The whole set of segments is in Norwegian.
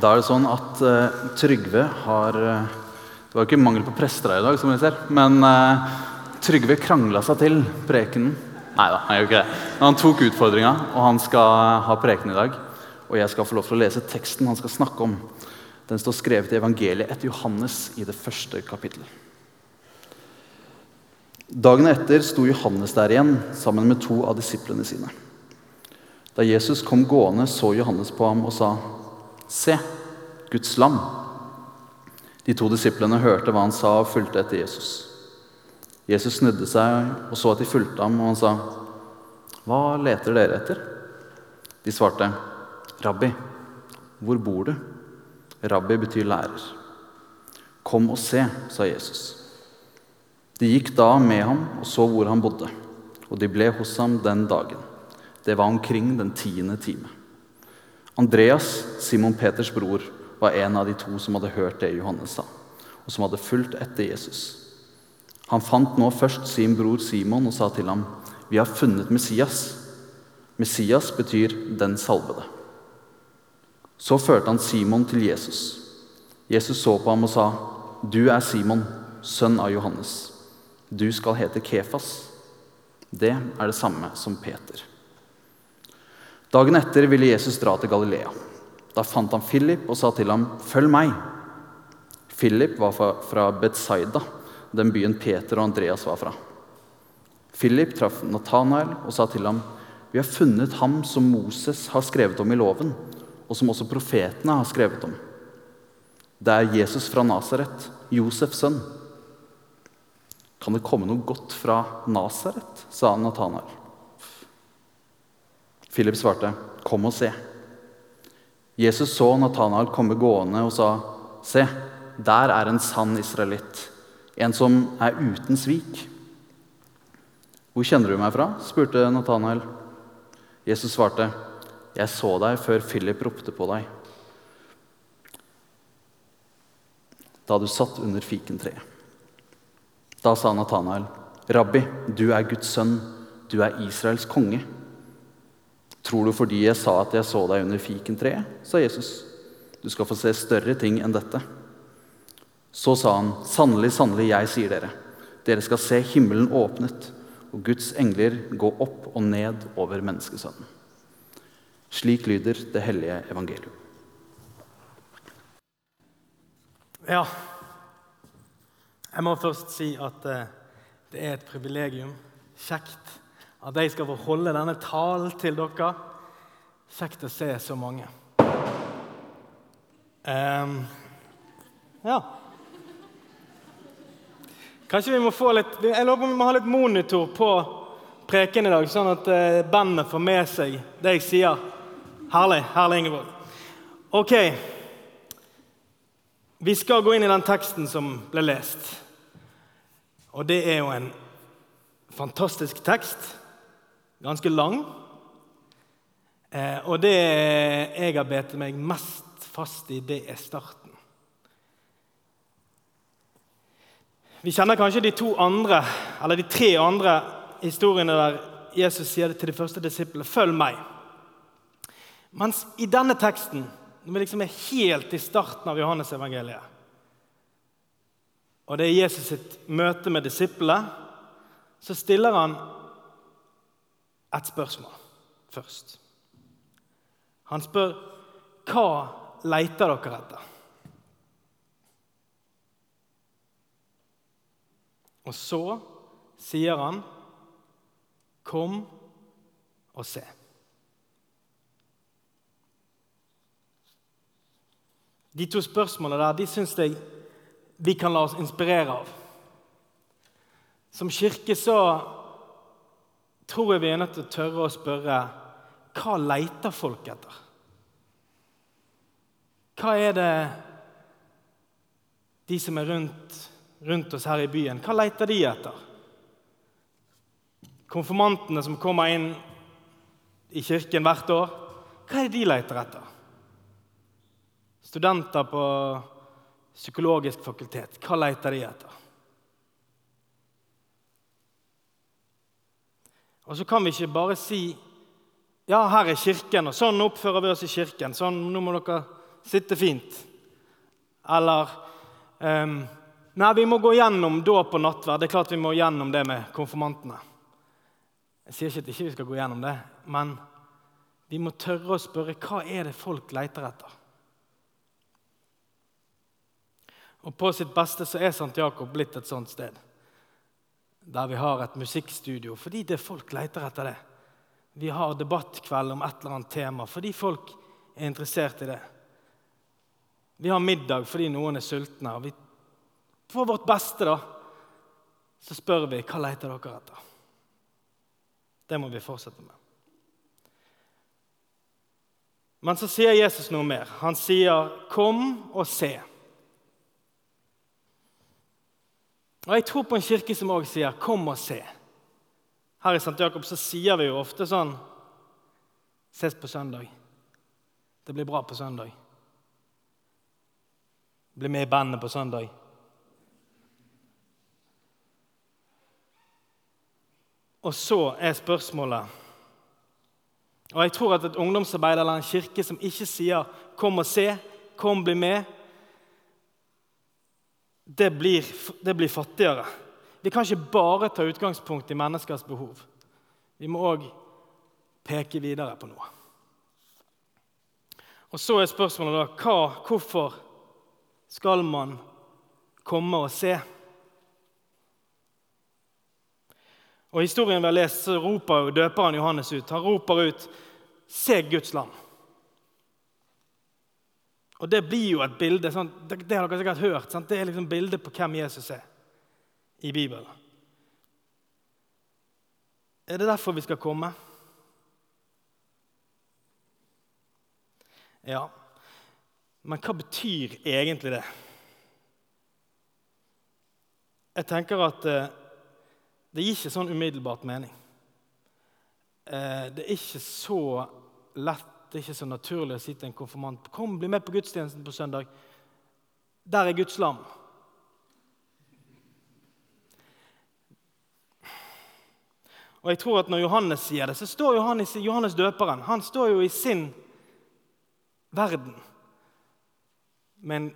Da er det sånn at uh, Trygve har uh, Det var jo ikke mangel på prester her i dag, som vi ser. Men uh, Trygve krangla seg til prekenen. Nei da, han gjør ikke det. Men han tok utfordringa, og han skal ha preken i dag. Og jeg skal få lov til å lese teksten han skal snakke om. Den står skrevet i evangeliet etter Johannes i det første kapittelet. Dagen etter sto Johannes der igjen sammen med to av disiplene sine. Da Jesus kom gående, så Johannes på ham og sa, 'Se, Guds lam.' De to disiplene hørte hva han sa, og fulgte etter Jesus. Jesus snudde seg og så at de fulgte ham, og han sa, 'Hva leter dere etter?' De svarte, 'Rabbi, hvor bor du?' Rabbi betyr lærer. 'Kom og se', sa Jesus. De gikk da med ham og så hvor han bodde, og de ble hos ham den dagen. Det var omkring den tiende time. Andreas, Simon Peters bror, var en av de to som hadde hørt det Johannes sa, og som hadde fulgt etter Jesus. Han fant nå først sin bror Simon og sa til ham, 'Vi har funnet Messias.' Messias betyr 'den salvede'. Så førte han Simon til Jesus. Jesus så på ham og sa, 'Du er Simon, sønn av Johannes. Du skal hete Kefas.' Det er det samme som Peter. Dagen etter ville Jesus dra til Galilea. Da fant han Philip og sa til ham, 'Følg meg.' Philip var fra Betsaida, den byen Peter og Andreas var fra. Philip traff Nathanael og sa til ham, 'Vi har funnet ham som Moses har skrevet om i loven,' 'og som også profetene har skrevet om.' Det er Jesus fra Nasaret, Josefs sønn. Kan det komme noe godt fra Nasaret? sa Nathanael. Philip svarte, 'Kom og se.' Jesus så Nathanael komme gående og sa, 'Se, der er en sann israelitt, en som er uten svik.' 'Hvor kjenner du meg fra?' spurte Nathanael. Jesus svarte, 'Jeg så deg før Philip ropte på deg.' Da du satt under fikentreet. Da sa Nathanael, 'Rabbi, du er Guds sønn, du er Israels konge.' Tror du fordi jeg sa at jeg så deg under fikentreet? sa Jesus. Du skal få se større ting enn dette. Så sa han, sannelig, sannelig, jeg sier dere, dere skal se himmelen åpnet og Guds engler gå opp og ned over menneskesønnen. Slik lyder det hellige evangelium. Ja. Jeg må først si at eh, det er et privilegium. Kjekt at jeg skal få holde denne talen til dere. Kjekt å se så mange. Um, ja. Kanskje vi må få litt Jeg lover vi må ha litt monitor på preken i dag, sånn at uh, bandet får med seg det jeg sier. Herlig. Herlig, Ingeborg. Ok. Vi skal gå inn i den teksten som ble lest. Og det er jo en fantastisk tekst. Ganske lang. Eh, og det jeg har bedt meg mest fast i, det er starten. Vi kjenner kanskje de to andre, eller de tre andre historiene der Jesus sier til de første disiplene 'Følg meg'. Mens i denne teksten, når vi liksom er helt i starten av Johannes-evangeliet, og det er Jesus sitt møte med disiplene, så stiller han et spørsmål først. Han spør hva leter dere etter? Og så sier han, 'Kom og se'. De to spørsmålene der de syns jeg vi kan la oss inspirere av. Som kirke så tror jeg vi er nødt til å tørre å spørre hva leter folk etter? Hva er det de som er rundt, rundt oss her i byen, hva leter de etter? Konfirmantene som kommer inn i kirken hvert år, hva er det de leter etter? Studenter på psykologisk fakultet, hva leter de etter? Og så kan vi ikke bare si ja, her er kirken, og sånn oppfører vi oss i kirken. Sånn, nå må dere sitte fint. Eller um, Nei, vi må gå gjennom dåp og nattverd. Det er klart vi må gjennom det med konfirmantene. Jeg sier ikke at ikke vi skal gå gjennom det, men vi må tørre å spørre hva er det folk leter etter. Og På sitt beste så er St. Jakob blitt et sånt sted. Der vi har et musikkstudio fordi det folk leter etter det. Vi har debattkveld om et eller annet tema fordi folk er interessert i det. Vi har middag fordi noen er sultne. og vi for vårt beste, da, så spør vi hva leter dere etter. Det må vi fortsette med. Men så sier Jesus noe mer. Han sier, 'Kom og se'. Og Jeg tror på en kirke som òg sier 'kom og se'. Her i St. Jakob så sier vi jo ofte sånn 'Ses på søndag'. Det blir bra på søndag. Bli med i bandet på søndag. Og så er spørsmålet Og jeg tror at et ungdomsarbeid eller en kirke som ikke sier 'kom og se', 'kom, bli med', det blir, det blir fattigere. Vi kan ikke bare ta utgangspunkt i menneskers behov. Vi må òg peke videre på noe. Og Så er spørsmålet da hva, hvorfor skal man komme og se? Og historien vi har lest, så roper jo døperen Johannes ut. Han roper ut 'Se Guds lam'. Og Det blir jo et bilde sånn, det, det, har dere sikkert hørt. Sant? Det er liksom bildet på hvem Jesus er i Bibelen. Er det derfor vi skal komme? Ja, men hva betyr egentlig det? Jeg tenker at eh, det gir ikke sånn umiddelbart mening. Eh, det er ikke så lett, det er ikke så naturlig å si til en konfirmant Kom, bli med på gudstjenesten på søndag. Der er Guds lam. Og jeg tror at Når Johannes sier det, så står Johannes, Johannes døperen han står jo i sin verden med en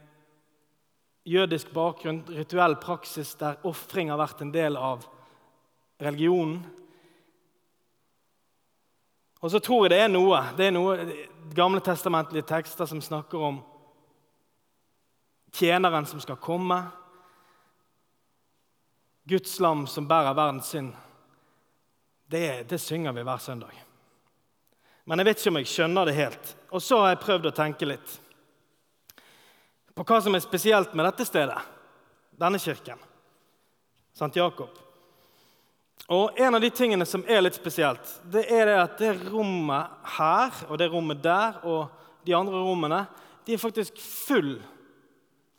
jødisk bakgrunn, rituell praksis der ofring har vært en del av religionen. Og så tror jeg det er noe det er noe gamle testamentlige tekster som snakker om tjeneren som skal komme, Guds lam som bærer verdens synd. Det, det synger vi hver søndag. Men jeg vet ikke om jeg skjønner det helt. Og så har jeg prøvd å tenke litt på hva som er spesielt med dette stedet, denne kirken, St. Jakob. Og En av de tingene som er litt spesielt, det er det at det rommet her og det rommet der og de andre rommene de er faktisk full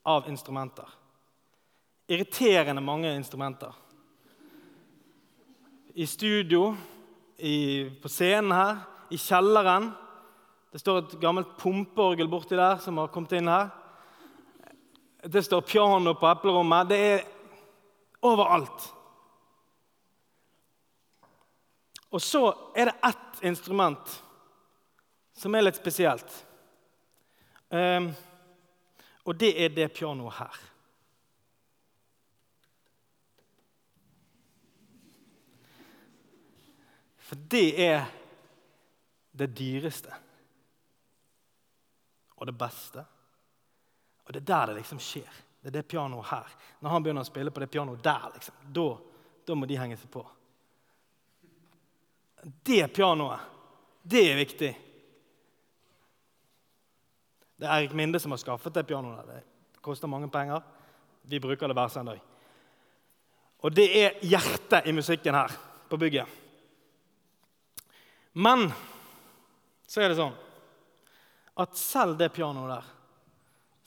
av instrumenter. Irriterende mange instrumenter. I studio, i, på scenen her, i kjelleren. Det står et gammelt pumpeorgel borti der som har kommet inn her. Det står piano på eplerommet. Det er overalt. Og så er det ett instrument som er litt spesielt. Um, og det er det pianoet her. For det er det dyreste og det beste. Og det er der det liksom skjer. Det er det pianoet her. Når han begynner å spille på det pianoet der, liksom, da, da må de henge seg på. Det pianoet, det er viktig. Det er Erik Minde som har skaffet det pianoet. Det koster mange penger. Vi bruker det hver søndag. Og det er hjertet i musikken her på bygget. Men så er det sånn at selv det pianoet der,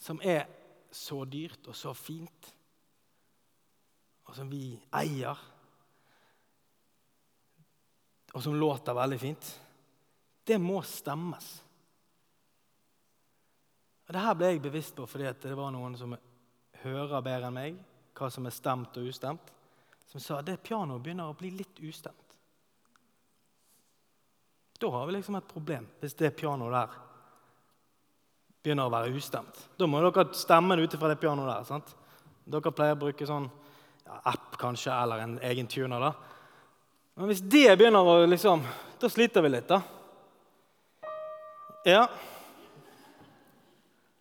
som er så dyrt og så fint, og som vi eier og som låter veldig fint, det må stemmes. Og det her ble jeg bevisst på fordi det var noen som hører bedre enn meg hva som er stemt og ustemt, som sa at det pianoet begynner å bli litt ustemt. Da har vi liksom et problem, hvis det pianoet der begynner å være ustemt. Da må dere stemme det ut fra det pianoet der. sant? Dere pleier å bruke sånn ja, app kanskje, eller en egen tuner. da. Men hvis det begynner å liksom Da sliter vi litt, da. Ja.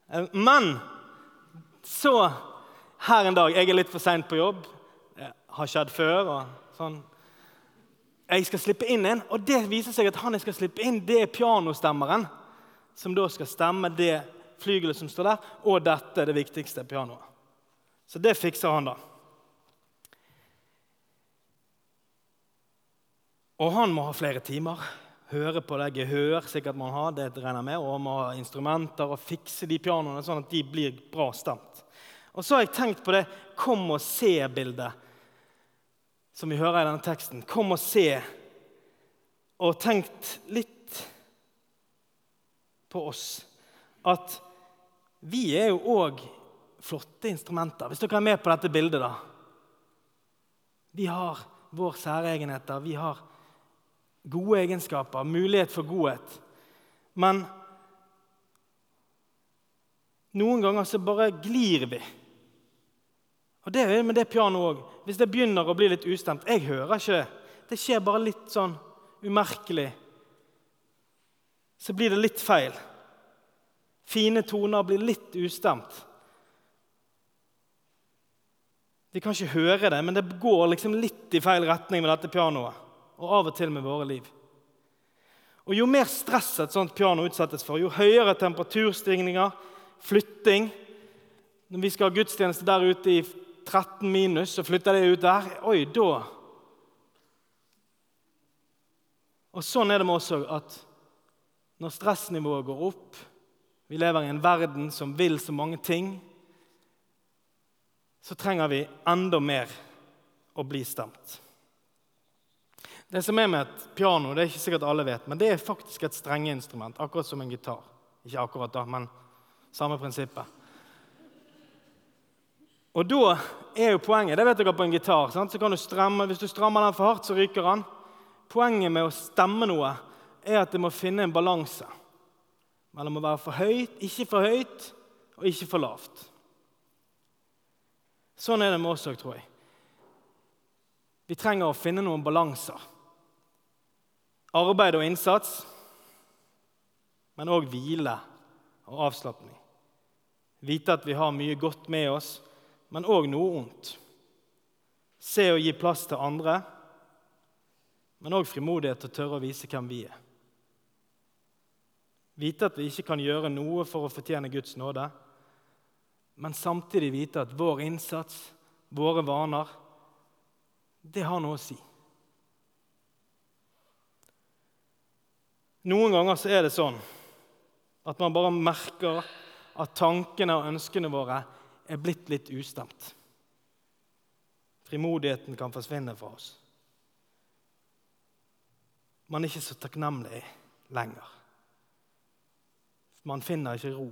Eh, men så her en dag Jeg er litt for seint på jobb. Det har skjedd før. og sånn. Jeg skal slippe inn en, og det viser seg at han jeg skal slippe inn, det er pianostemmeren. Som da skal stemme det flygelet som står der, og dette, det viktigste pianoet. Så det fikser han, da. Og han må ha flere timer. Høre på det gehør sikkert man har, det regner med, og må ha instrumenter og fikse de pianoene sånn at de blir bra stemt. Og så har jeg tenkt på det 'kom og se'-bildet som vi hører i denne teksten. Kom og se. Og tenkt litt på oss. At vi er jo òg flotte instrumenter. Hvis dere er med på dette bildet, da. Vi har våre særegenheter. Vi har gode egenskaper, mulighet for godhet. Men noen ganger så bare glir vi. Og Det er med det pianoet òg. Hvis det begynner å bli litt ustemt Jeg hører ikke det. Det skjer bare litt sånn umerkelig. Så blir det litt feil. Fine toner blir litt ustemt. Vi kan ikke høre det, men det går liksom litt i feil retning med dette pianoet. Og av og til med våre liv. Og Jo mer stress et sånt piano utsettes for, jo høyere temperaturstigninger, flytting Når vi skal ha gudstjeneste der ute i 13 minus, så flytter det ut der. Oi, da Og Sånn er det med oss òg, at når stressnivået går opp Vi lever i en verden som vil så mange ting så trenger vi enda mer å bli stemt. Det som er med et piano, det er ikke sikkert alle vet, men det er faktisk et strengeinstrument, akkurat som en gitar. Ikke akkurat da, men samme prinsippet. Og da er jo poenget, det vet dere på en gitar, sant? så kan du stramme, Hvis du strammer den for hardt, så ryker den. Poenget med å stemme noe er at det må finne en balanse mellom å være for høyt, ikke for høyt og ikke for lavt. Sånn er det med oss òg, tror jeg. Vi trenger å finne noen balanser. Arbeid og innsats, men òg hvile og avslapning. Vite at vi har mye godt med oss, men òg noe ondt. Se og gi plass til andre, men òg frimodighet til å tørre å vise hvem vi er. Vite at vi ikke kan gjøre noe for å fortjene Guds nåde men samtidig vite at vår innsats, våre vaner, det har noe å si. Noen ganger så er det sånn at man bare merker at tankene og ønskene våre er blitt litt ustemt. Frimodigheten kan forsvinne fra oss. Man er ikke så takknemlig lenger. Man finner ikke ro.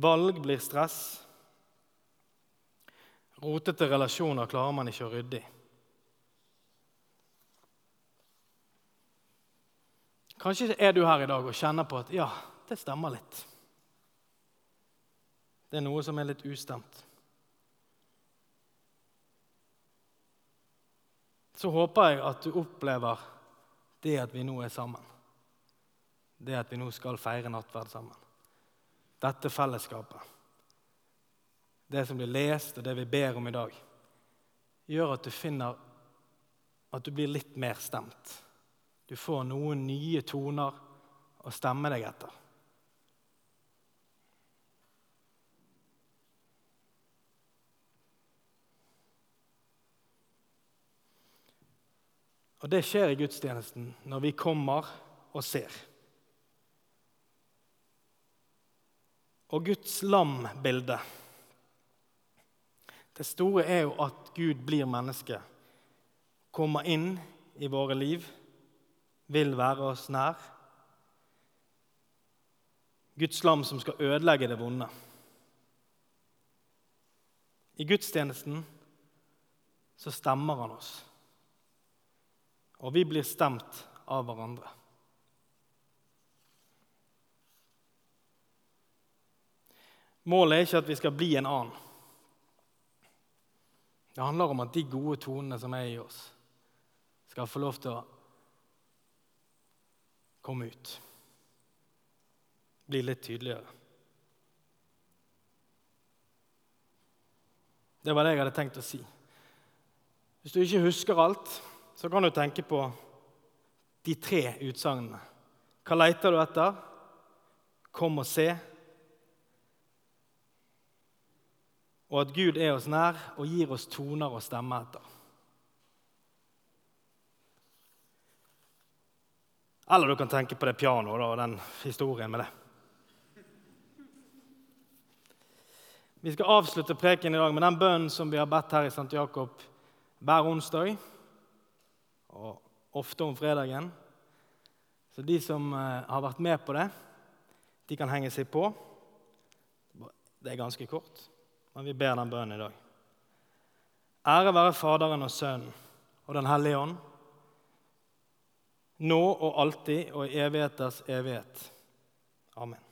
Valg blir stress. Rotete relasjoner klarer man ikke å rydde i. Kanskje er du her i dag og kjenner på at ja, det stemmer litt. Det er noe som er litt ustemt. Så håper jeg at du opplever det at vi nå er sammen. Det at vi nå skal feire nattverd sammen dette fellesskapet, det som blir lest, og det vi ber om i dag, gjør at du finner at du blir litt mer stemt. Du får noen nye toner å stemme deg etter. Og Det skjer i gudstjenesten når vi kommer og ser. og Guds lam-bilde. Det store er jo at Gud blir menneske, kommer inn i våre liv, vil være oss nær. Guds lam som skal ødelegge det vonde. I gudstjenesten så stemmer han oss, og vi blir stemt av hverandre. Målet er ikke at vi skal bli en annen. Det handler om at de gode tonene som er i oss, skal få lov til å komme ut. Bli litt tydeligere. Det var det jeg hadde tenkt å si. Hvis du ikke husker alt, så kan du tenke på de tre utsagnene. Hva leter du etter? Kom og se. Og at Gud er oss nær og gir oss toner å stemme etter. Eller du kan tenke på det pianoet og den historien med det. Vi skal avslutte preken i dag med den bønnen som vi har bedt her i St. Jakob hver onsdag og ofte om fredagen. Så de som eh, har vært med på det, de kan henge seg på. Det er ganske kort, men vi ber den bønnen i dag. Ære være Faderen og Sønnen og Den hellige ånd, nå og alltid og i evigheters evighet. Amen.